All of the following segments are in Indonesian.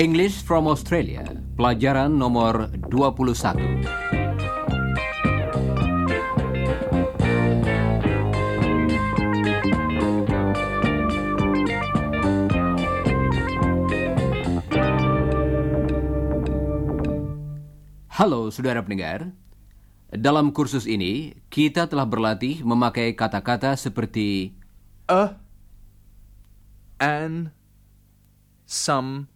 English from Australia, pelajaran nomor 21. Halo saudara pendengar. Dalam kursus ini, kita telah berlatih memakai kata-kata seperti a, an, some,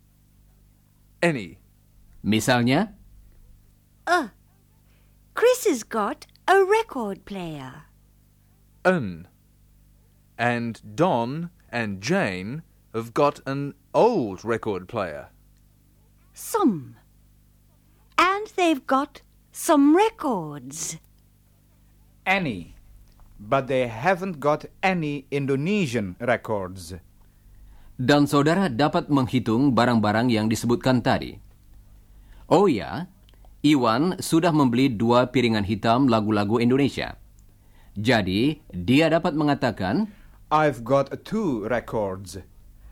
any. misalnya Uh, Chris has got a record player. An. And Don and Jane have got an old record player. Some. And they've got some records. Any. But they haven't got any Indonesian records. dan saudara dapat menghitung barang-barang yang disebutkan tadi. Oh ya, Iwan sudah membeli dua piringan hitam lagu-lagu Indonesia. Jadi, dia dapat mengatakan, I've got two records.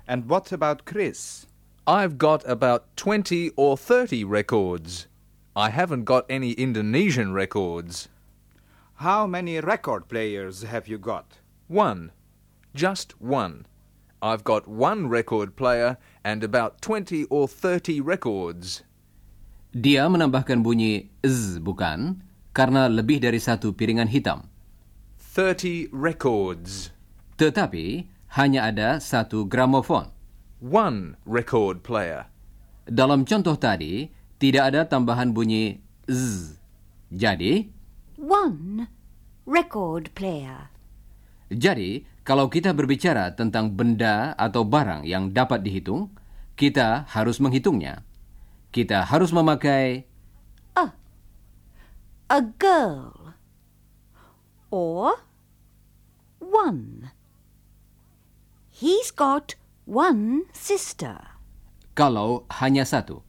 And what about Chris? I've got about 20 or 30 records. I haven't got any Indonesian records. How many record players have you got? One. Just one. I've got one record player and about 20 or 30 records. dia menambahkan bunyi z bukan, karena lebih dari satu piringan hitam. 30 records. Tetapi, hanya ada satu gramofon. One record player. Dalam contoh tadi, tidak ada tambahan bunyi z. Jadi, One record player. Jadi, kalau kita berbicara tentang benda atau barang yang dapat dihitung, kita harus menghitungnya. Kita harus memakai A girl. Or one. He's got one sister. kalau hanya satu.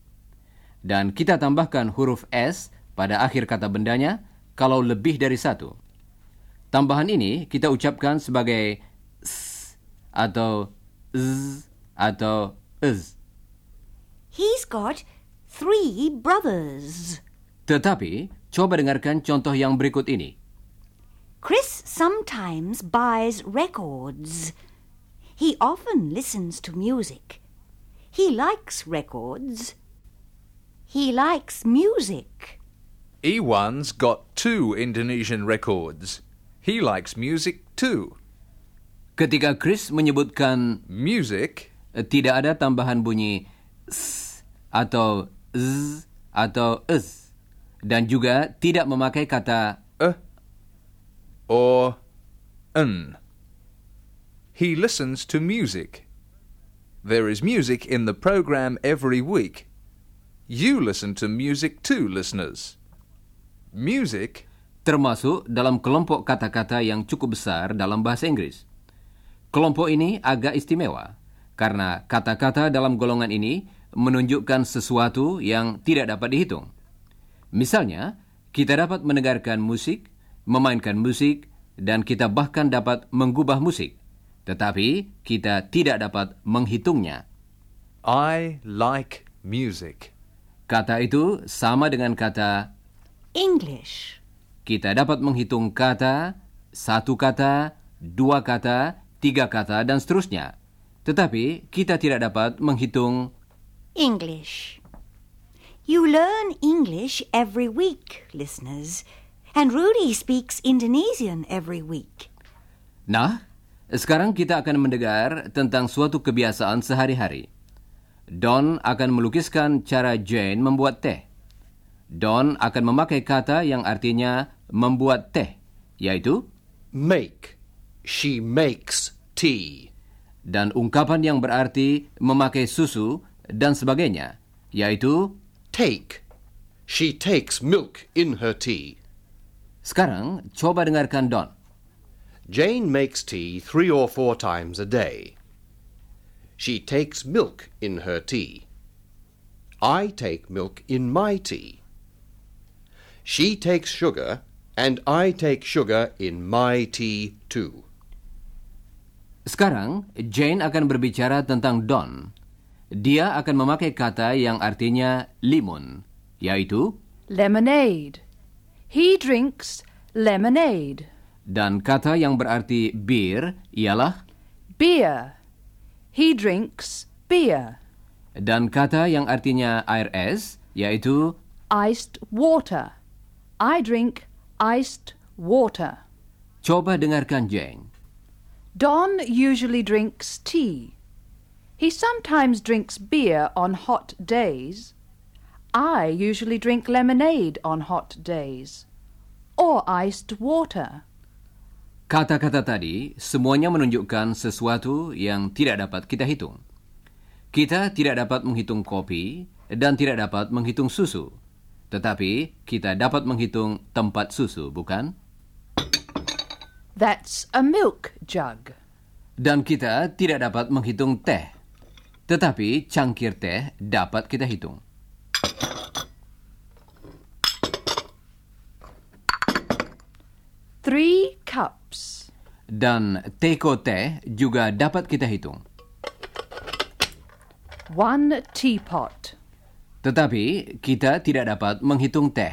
Dan kita tambahkan huruf S pada akhir kata bendanya kalau lebih dari satu. Tambahan ini kita ucapkan sebagai s atau z atau z. He's got three brothers. Tetapi, coba dengarkan contoh yang berikut ini. Chris sometimes buys records. He often listens to music. He likes records. He likes music. Ewan's got two Indonesian records. He likes music too. Ketika Chris menyebutkan Music? eh, tidak ada tambahan bunyi s atau z atau z dan juga tidak memakai kata A or an. He listens to music. There is music in the program every week. You listen to music too, listeners. Music termasuk dalam kelompok kata-kata yang cukup besar dalam bahasa Inggris. Kelompok ini agak istimewa karena kata-kata dalam golongan ini menunjukkan sesuatu yang tidak dapat dihitung. Misalnya, kita dapat mendengarkan musik, memainkan musik, dan kita bahkan dapat mengubah musik. Tetapi kita tidak dapat menghitungnya. I like music. Kata itu sama dengan kata English. kita dapat menghitung kata, satu kata, dua kata, tiga kata, dan seterusnya. Tetapi kita tidak dapat menghitung English. You learn English every week, listeners. And Rudy speaks Indonesian every week. Nah, sekarang kita akan mendengar tentang suatu kebiasaan sehari-hari. Don akan melukiskan cara Jane membuat teh. Don akan memakai kata yang artinya membuat teh, yaitu Make. She makes tea. dan ungkapan yang berarti memakai susu dan sebagainya, yaitu Take. She takes milk in her tea. sekarang coba dengarkan Don. Jane makes tea three or four times a day. She takes milk in her tea. I take milk in my tea. She takes sugar And I take sugar in my tea too. Sekarang, Jane akan berbicara tentang Don. Dia akan memakai kata yang artinya limun, yaitu Lemonade. He drinks lemonade. dan kata yang berarti bir ialah Beer. He drinks beer. dan kata yang artinya air es yaitu Iced water. I drink iced water. coba dengarkan Jane. Don usually drinks tea. He sometimes drinks beer on hot days. I usually drink lemonade on hot days. Or iced water. Kata-kata tadi semuanya menunjukkan sesuatu yang tidak dapat kita hitung. Kita tidak dapat menghitung kopi dan tidak dapat menghitung susu. Tetapi kita dapat menghitung tempat susu, bukan? That's a milk jug. Dan kita tidak dapat menghitung teh. Tetapi cangkir teh dapat kita hitung. Three cups. Dan teko teh juga dapat kita hitung. One teapot. Tetapi kita tidak dapat menghitung teh.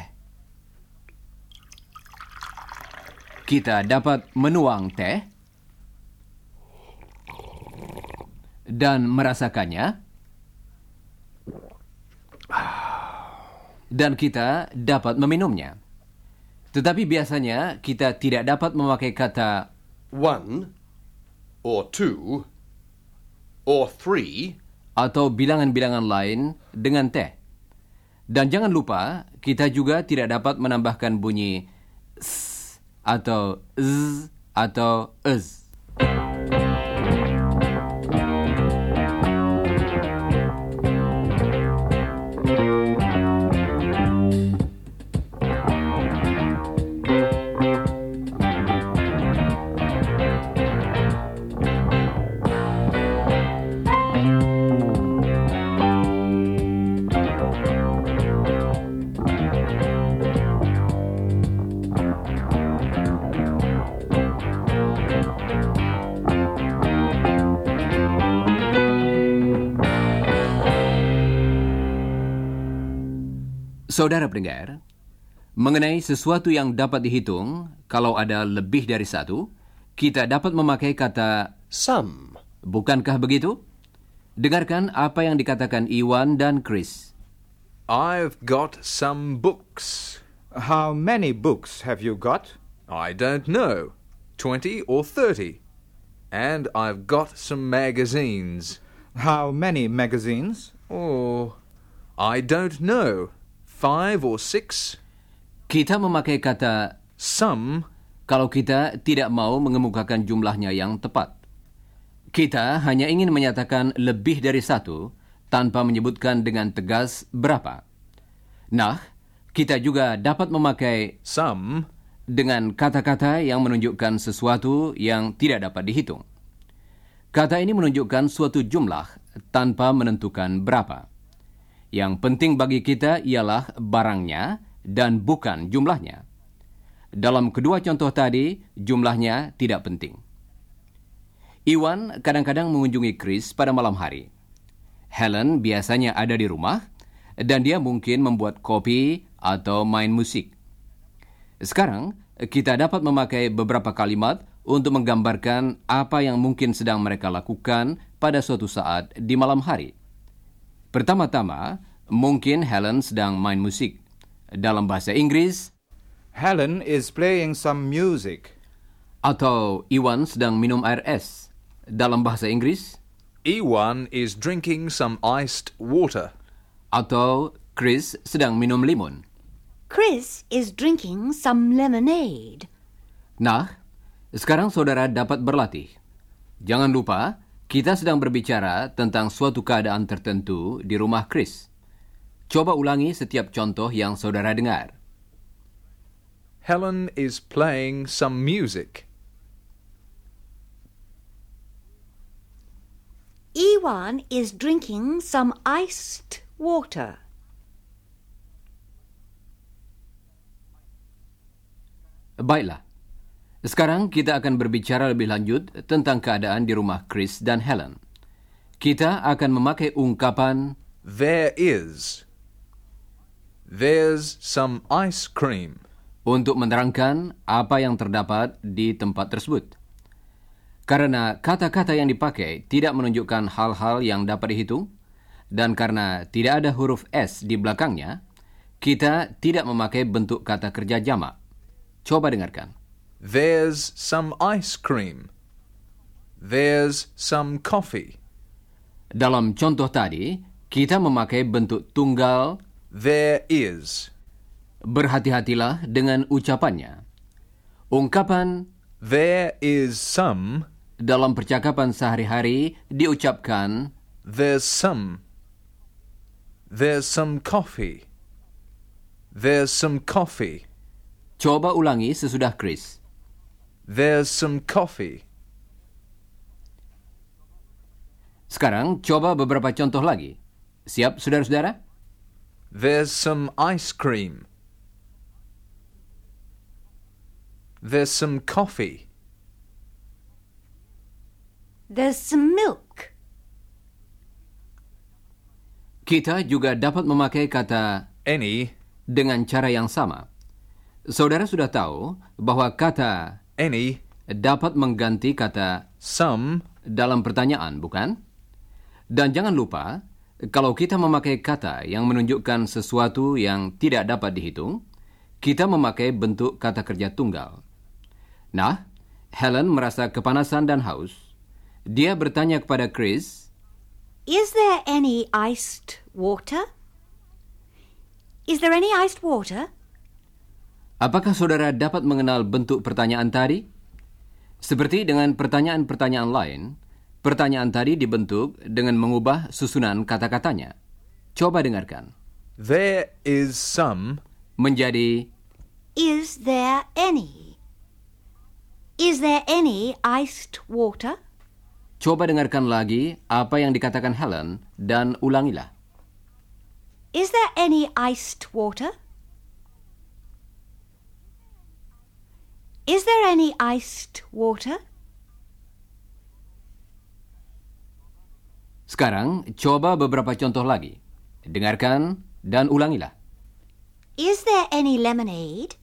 Kita dapat menuang teh dan merasakannya. Dan kita dapat meminumnya. Tetapi biasanya kita tidak dapat memakai kata One, or two, or three, atau bilangan-bilangan lain dengan teh. Dan jangan lupa, kita juga tidak dapat menambahkan bunyi s atau z atau ez. Saudara pendengar, mengenai sesuatu yang dapat dihitung, kalau ada lebih dari satu, kita dapat memakai kata some, bukankah begitu? Dengarkan apa yang dikatakan Iwan dan Chris. I've got some books. How many books have you got? I don't know. Twenty or thirty. And I've got some magazines. How many magazines? Oh, I don't know. Five or six? Kita memakai kata Some kalau kita tidak mau mengemukakan jumlahnya yang tepat. Kita hanya ingin menyatakan lebih dari satu tanpa menyebutkan dengan tegas berapa. Nah, kita juga dapat memakai some dengan kata-kata yang menunjukkan sesuatu yang tidak dapat dihitung. Kata ini menunjukkan suatu jumlah tanpa menentukan berapa. Yang penting bagi kita ialah barangnya dan bukan jumlahnya. Dalam kedua contoh tadi, jumlahnya tidak penting. Iwan kadang-kadang mengunjungi Chris pada malam hari. Helen biasanya ada di rumah dan dia mungkin membuat kopi atau main musik. Sekarang, kita dapat memakai beberapa kalimat untuk menggambarkan apa yang mungkin sedang mereka lakukan pada suatu saat di malam hari. Pertama-tama, mungkin Helen sedang main musik. Dalam bahasa Inggris, Helen is playing some music. atau Iwan sedang minum air es. Dalam bahasa Inggris, Ewan is drinking some iced water. atau Chris sedang minum limun. Chris is drinking some lemonade. Nah, sekarang saudara dapat berlatih. Jangan lupa, kita sedang berbicara tentang suatu keadaan tertentu di rumah Chris. Coba ulangi setiap contoh yang saudara dengar. Helen is playing some music. Ewan is drinking some iced water. Baiklah. Sekarang kita akan berbicara lebih lanjut tentang keadaan di rumah Chris dan Helen. Kita akan memakai ungkapan There is. There's some ice cream. untuk menerangkan apa yang terdapat di tempat tersebut. Karena kata-kata yang dipakai tidak menunjukkan hal-hal yang dapat dihitung, dan karena tidak ada huruf S di belakangnya, kita tidak memakai bentuk kata kerja jamak. Coba dengarkan. There's some ice cream. There's some coffee. Dalam contoh tadi, kita memakai bentuk tunggal. There is. Berhati-hatilah dengan ucapannya. Ungkapan There is some. dalam percakapan sehari-hari diucapkan There's some. There's some coffee. There's some coffee. Coba ulangi sesudah Chris. There's some coffee. Sekarang coba beberapa contoh lagi. Siap, saudara-saudara? There's some ice cream. There's some coffee. There's some milk. Kita juga dapat memakai kata Any. dengan cara yang sama. Saudara sudah tahu bahwa kata Any. dapat mengganti kata Some. dalam pertanyaan, bukan? Dan jangan lupa, kalau kita memakai kata yang menunjukkan sesuatu yang tidak dapat dihitung, kita memakai bentuk kata kerja tunggal. Nah, Helen merasa kepanasan dan haus. Dia bertanya kepada Chris, Is there any iced water? Is there any iced water? Apakah saudara dapat mengenal bentuk pertanyaan tadi? Seperti dengan pertanyaan-pertanyaan lain, pertanyaan tadi dibentuk dengan mengubah susunan kata-katanya. Coba dengarkan. There is some. Menjadi Is there any? Is there any iced water? Coba dengarkan lagi apa yang dikatakan Helen dan ulangilah. Is there any iced water? Is there any iced water? Sekarang coba beberapa contoh lagi. Dengarkan dan ulangilah. Is there any lemonade?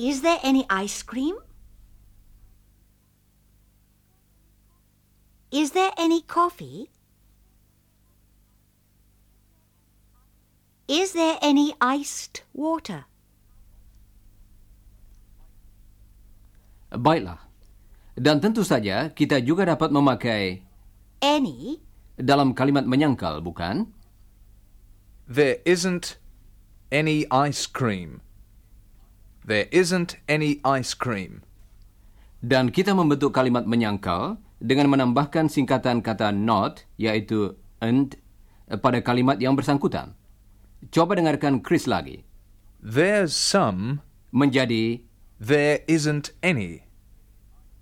Is there any ice cream? Is there any coffee? Is there any iced water? Baiklah. Dan tentu saja kita juga dapat memakai Any? dalam kalimat menyangkal, bukan? There isn't any ice cream. There isn't any ice cream. Dan kita membentuk kalimat menyangkal dengan menambahkan singkatan kata not, yaitu and, pada kalimat yang bersangkutan. Coba dengarkan Chris lagi. There's some. Menjadi There isn't any.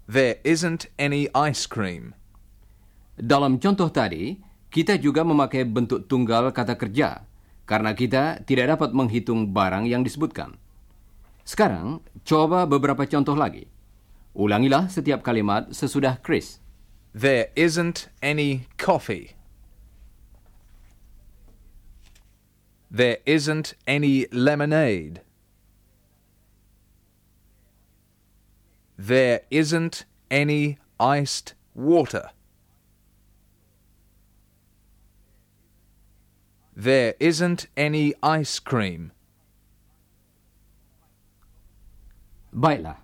There isn't any ice cream. Dalam contoh tadi, kita juga memakai bentuk tunggal kata kerja karena kita tidak dapat menghitung barang yang disebutkan. Sekarang, coba beberapa contoh lagi. Ulangilah setiap kalimat sesudah Chris. There isn't any coffee. There isn't any lemonade. There isn't any iced water. There isn't any ice cream. Baiklah.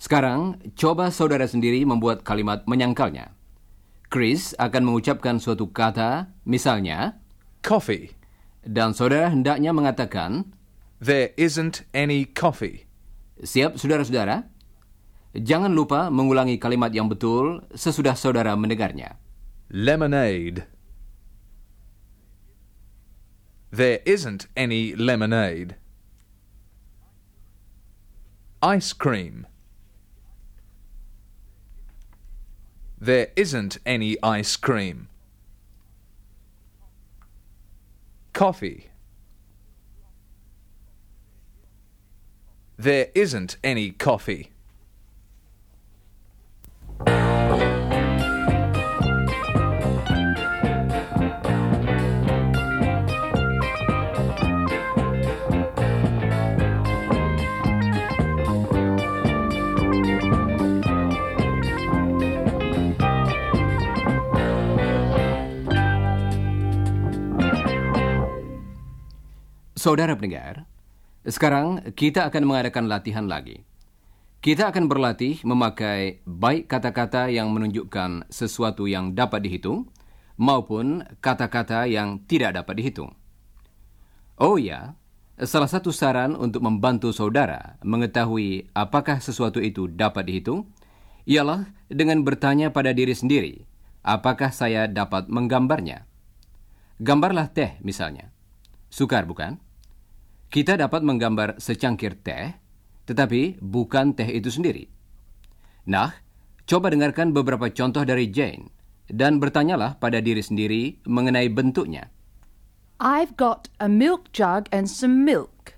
Sekarang, coba saudara sendiri membuat kalimat menyangkalnya. Chris akan mengucapkan suatu kata, misalnya, Coffee. dan saudara hendaknya mengatakan, There isn't any coffee. Siap, saudara-saudara? Jangan lupa mengulangi kalimat yang betul sesudah saudara mendengarnya. Lemonade. There isn't any lemonade. Ice cream. There isn't any ice cream. Coffee. There isn't any coffee. Saudara pendengar, sekarang kita akan mengadakan latihan lagi. Kita akan berlatih memakai baik kata-kata yang menunjukkan sesuatu yang dapat dihitung maupun kata-kata yang tidak dapat dihitung. Oh ya, salah satu saran untuk membantu saudara mengetahui apakah sesuatu itu dapat dihitung ialah dengan bertanya pada diri sendiri, apakah saya dapat menggambarnya? Gambarlah teh misalnya. Sukar bukan? Kita dapat menggambar secangkir teh, tetapi bukan teh itu sendiri. Nah, coba dengarkan beberapa contoh dari Jane dan bertanyalah pada diri sendiri mengenai bentuknya. I've got a milk jug and some milk.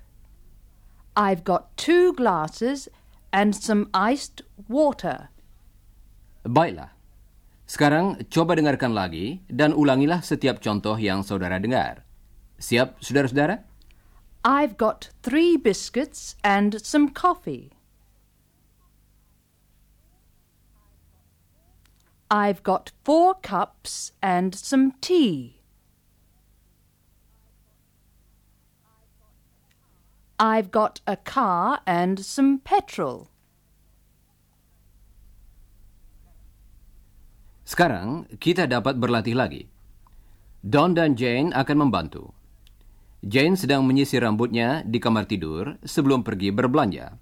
I've got two glasses and some iced water. Baiklah. Sekarang coba dengarkan lagi dan ulangilah setiap contoh yang saudara dengar. Siap, saudara-saudara? I've got three biscuits and some coffee. I've got four cups and some tea. I've got a car and some petrol. Sekarang kita dapat berlatih lagi. Don dan Jane akan membantu. Jane sedang menyisir rambutnya di kamar tidur sebelum pergi berbelanja.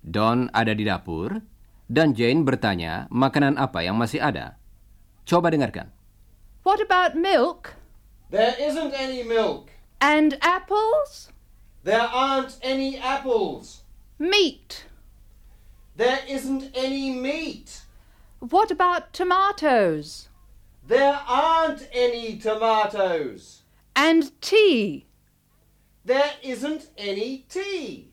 Don ada di dapur dan Jane bertanya makanan apa yang masih ada. Coba dengarkan. What about milk? There isn't any milk. And apples? There aren't any apples. Meat? There isn't any meat. What about tomatoes? There aren't any tomatoes. And tea? There isn't any tea.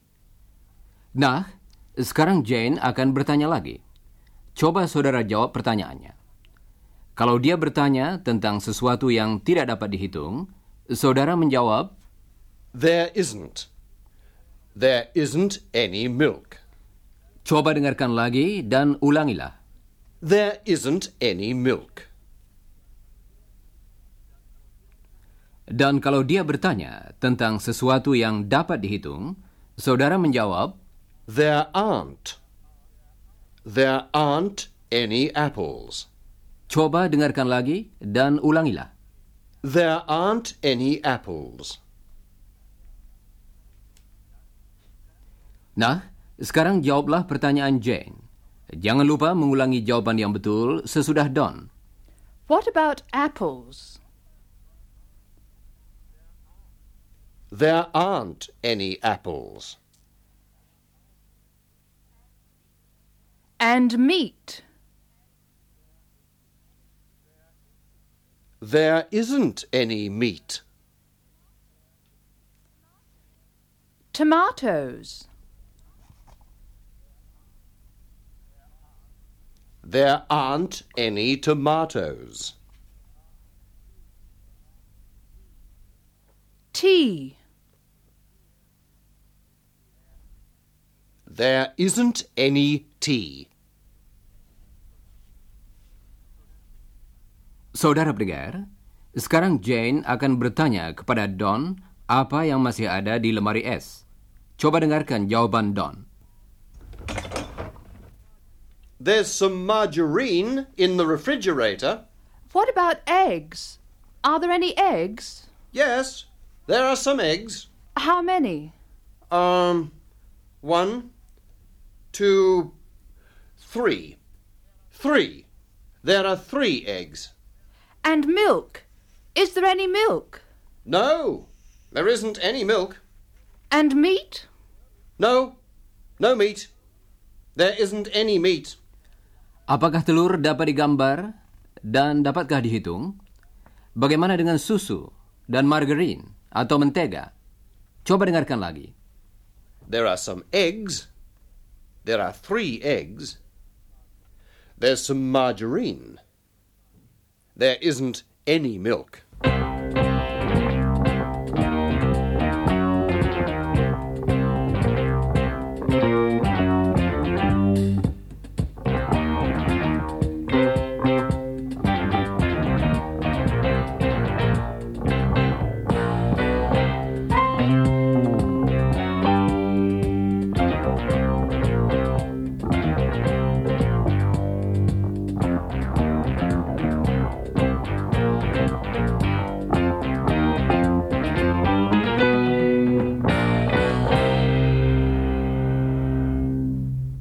Nah, sekarang Jane akan bertanya lagi. Coba saudara jawab pertanyaannya. Kalau dia bertanya tentang sesuatu yang tidak dapat dihitung, saudara menjawab, There isn't. There isn't any milk. coba dengarkan lagi dan ulangilah. There isn't any milk. Dan kalau dia bertanya tentang sesuatu yang dapat dihitung, saudara menjawab, There aren't. There aren't any apples. coba dengarkan lagi dan ulangilah. There aren't any apples. Nah, sekarang jawablah pertanyaan Jane. Jangan lupa mengulangi jawaban yang betul sesudah Don. What about apples? There aren't any apples. And meat? There isn't any meat. Tomatoes? There aren't any tomatoes. Tea? There isn't any tea. Saudara pendengar, sekarang Jane akan bertanya kepada Don apa yang masih ada di lemari es. Coba dengarkan jawaban Don. There's some margarine in the refrigerator. What about eggs? Are there any eggs? Yes, there are some eggs. How many? Um, one, two, three. Three. There are three eggs. And milk? Is there any milk? No, there isn't any milk. And meat? No, no meat. There isn't any meat. Apakah telur dapat digambar dan dapatkah dihitung? Bagaimana dengan susu dan margarin atau mentega? Coba dengarkan lagi. There are some eggs. There are three eggs. There's some margarine. There isn't any milk.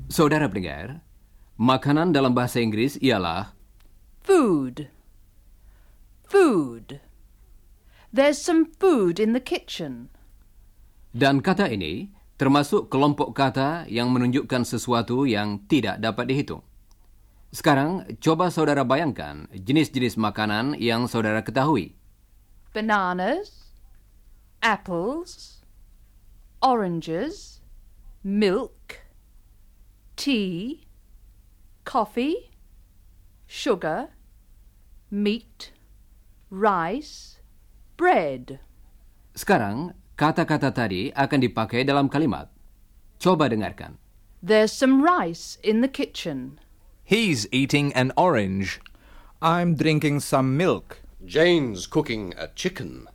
Saudara pendengar, makanan dalam bahasa Inggris ialah Food. Food. There's some food in the kitchen. dan kata ini termasuk kelompok kata yang menunjukkan sesuatu yang tidak dapat dihitung. Sekarang coba saudara bayangkan jenis-jenis makanan yang saudara ketahui. Bananas, apples, oranges, milk, tea, coffee, sugar, meat, rice, bread. Sekarang kata-kata tadi akan dipakai dalam kalimat. Coba dengarkan. There's some rice in the kitchen. He's eating an orange. I'm drinking some milk. Jane's cooking a chicken.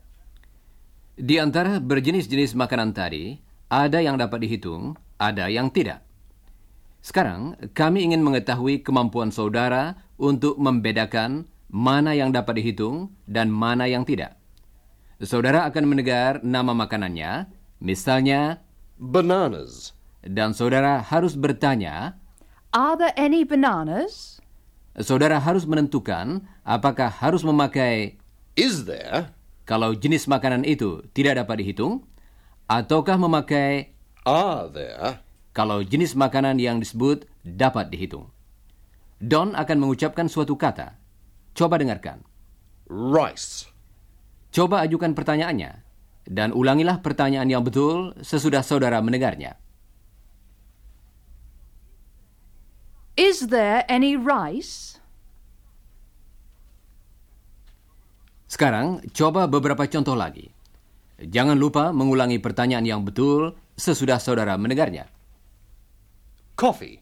Di antara berjenis-jenis makanan tadi, ada yang dapat dihitung, ada yang tidak. Sekarang, kami ingin mengetahui kemampuan saudara untuk membedakan mana yang dapat dihitung dan mana yang tidak. Saudara akan mendengar nama makanannya, misalnya, Bananas. dan saudara harus bertanya, Are there any bananas? saudara harus menentukan apakah harus memakai Is there? kalau jenis makanan itu tidak dapat dihitung, ataukah memakai Are there? Kalau jenis makanan yang disebut dapat dihitung. Don akan mengucapkan suatu kata. Coba dengarkan. Rice. Coba ajukan pertanyaannya. Dan ulangilah pertanyaan yang betul sesudah saudara mendengarnya. Is there any rice? Sekarang, coba beberapa contoh lagi. Jangan lupa mengulangi pertanyaan yang betul sesudah saudara mendengarnya. Coffee.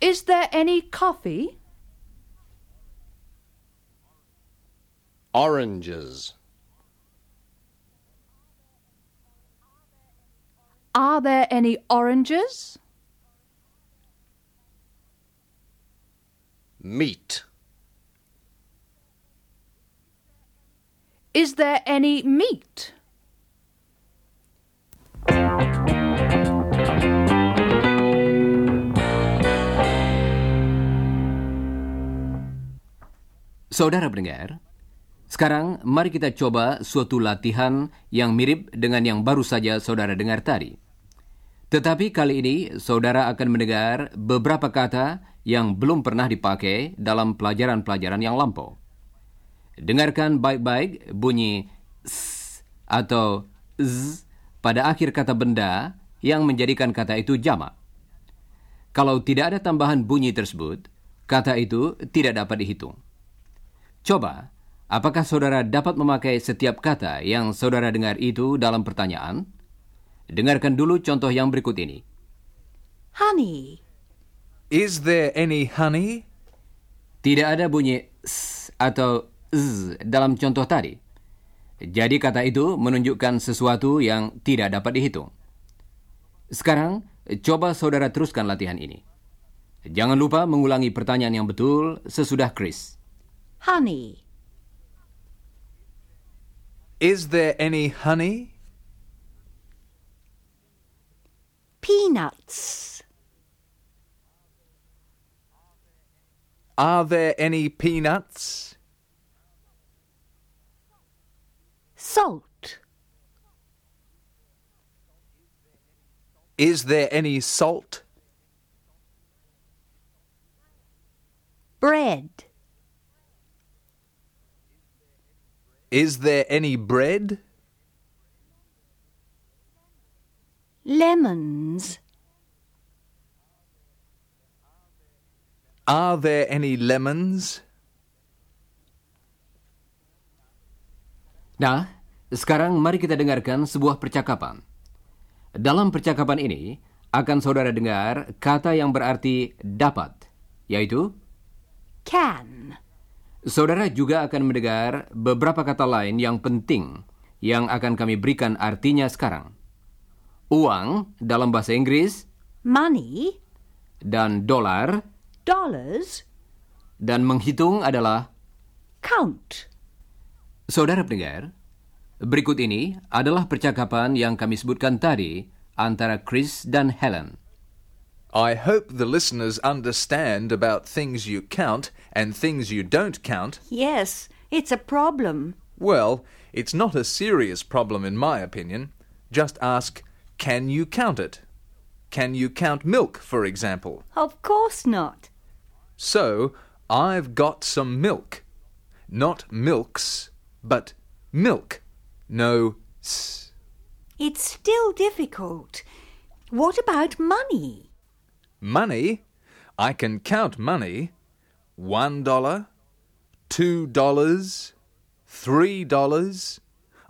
Is there any coffee? Oranges. Are there any oranges? Meat. Is there any meat? Saudara pendengar, sekarang mari kita coba suatu latihan yang mirip dengan yang baru saja saudara dengar tadi. Tetapi kali ini saudara akan mendengar beberapa kata yang belum pernah dipakai dalam pelajaran-pelajaran yang lampau. Dengarkan baik-baik bunyi s atau z pada akhir kata benda yang menjadikan kata itu jamak. Kalau tidak ada tambahan bunyi tersebut, kata itu tidak dapat dihitung. Coba, apakah saudara dapat memakai setiap kata yang saudara dengar itu dalam pertanyaan? Dengarkan dulu contoh yang berikut ini. Honey. Is there any honey? Tidak ada bunyi s atau z dalam contoh tadi. Jadi kata itu menunjukkan sesuatu yang tidak dapat dihitung. Sekarang, coba saudara teruskan latihan ini. Jangan lupa mengulangi pertanyaan yang betul sesudah Chris. Honey. Is there any honey? Peanuts. Are there any peanuts? Salt. Is there any salt? Bread. Is there any bread? Lemons. Are there any lemons? Nah, sekarang mari kita dengarkan sebuah percakapan. Dalam percakapan ini, akan saudara dengar kata yang berarti dapat, yaitu Can. Saudara juga akan mendengar beberapa kata lain yang penting yang akan kami berikan artinya sekarang. Uang dalam bahasa Inggris Money. dan dolar Dollars. dan menghitung adalah Count. Saudara pendengar, berikut ini adalah percakapan yang kami sebutkan tadi antara Chris dan Helen. I hope the listeners understand about things you count and things you don't count. Yes, it's a problem. Well, it's not a serious problem in my opinion. Just ask, can you count it? Can you count milk, for example? Of course not. So, I've got some milk. Not milks, but milk. No s. It's still difficult. What about money? Money? I can count money. One dollar, two dollars, three dollars.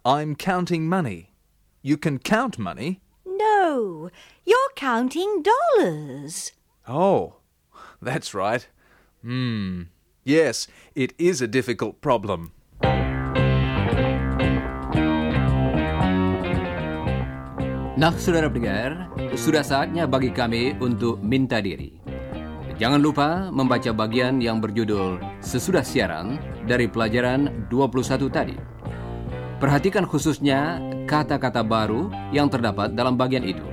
I'm counting money. You can count money. No, you're counting dollars. Oh, that's right. Hmm. Yes, it is a difficult problem. Nah, saudara pendengar, sudah saatnya bagi kami untuk minta diri. Jangan lupa membaca bagian yang berjudul Sesudah Siaran dari pelajaran 21 tadi. Perhatikan khususnya kata-kata baru yang terdapat dalam bagian itu.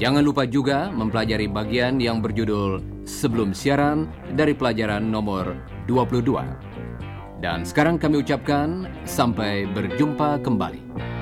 Jangan lupa juga mempelajari bagian yang berjudul Sebelum Siaran dari pelajaran nomor 22. Dan sekarang kami ucapkan sampai berjumpa kembali.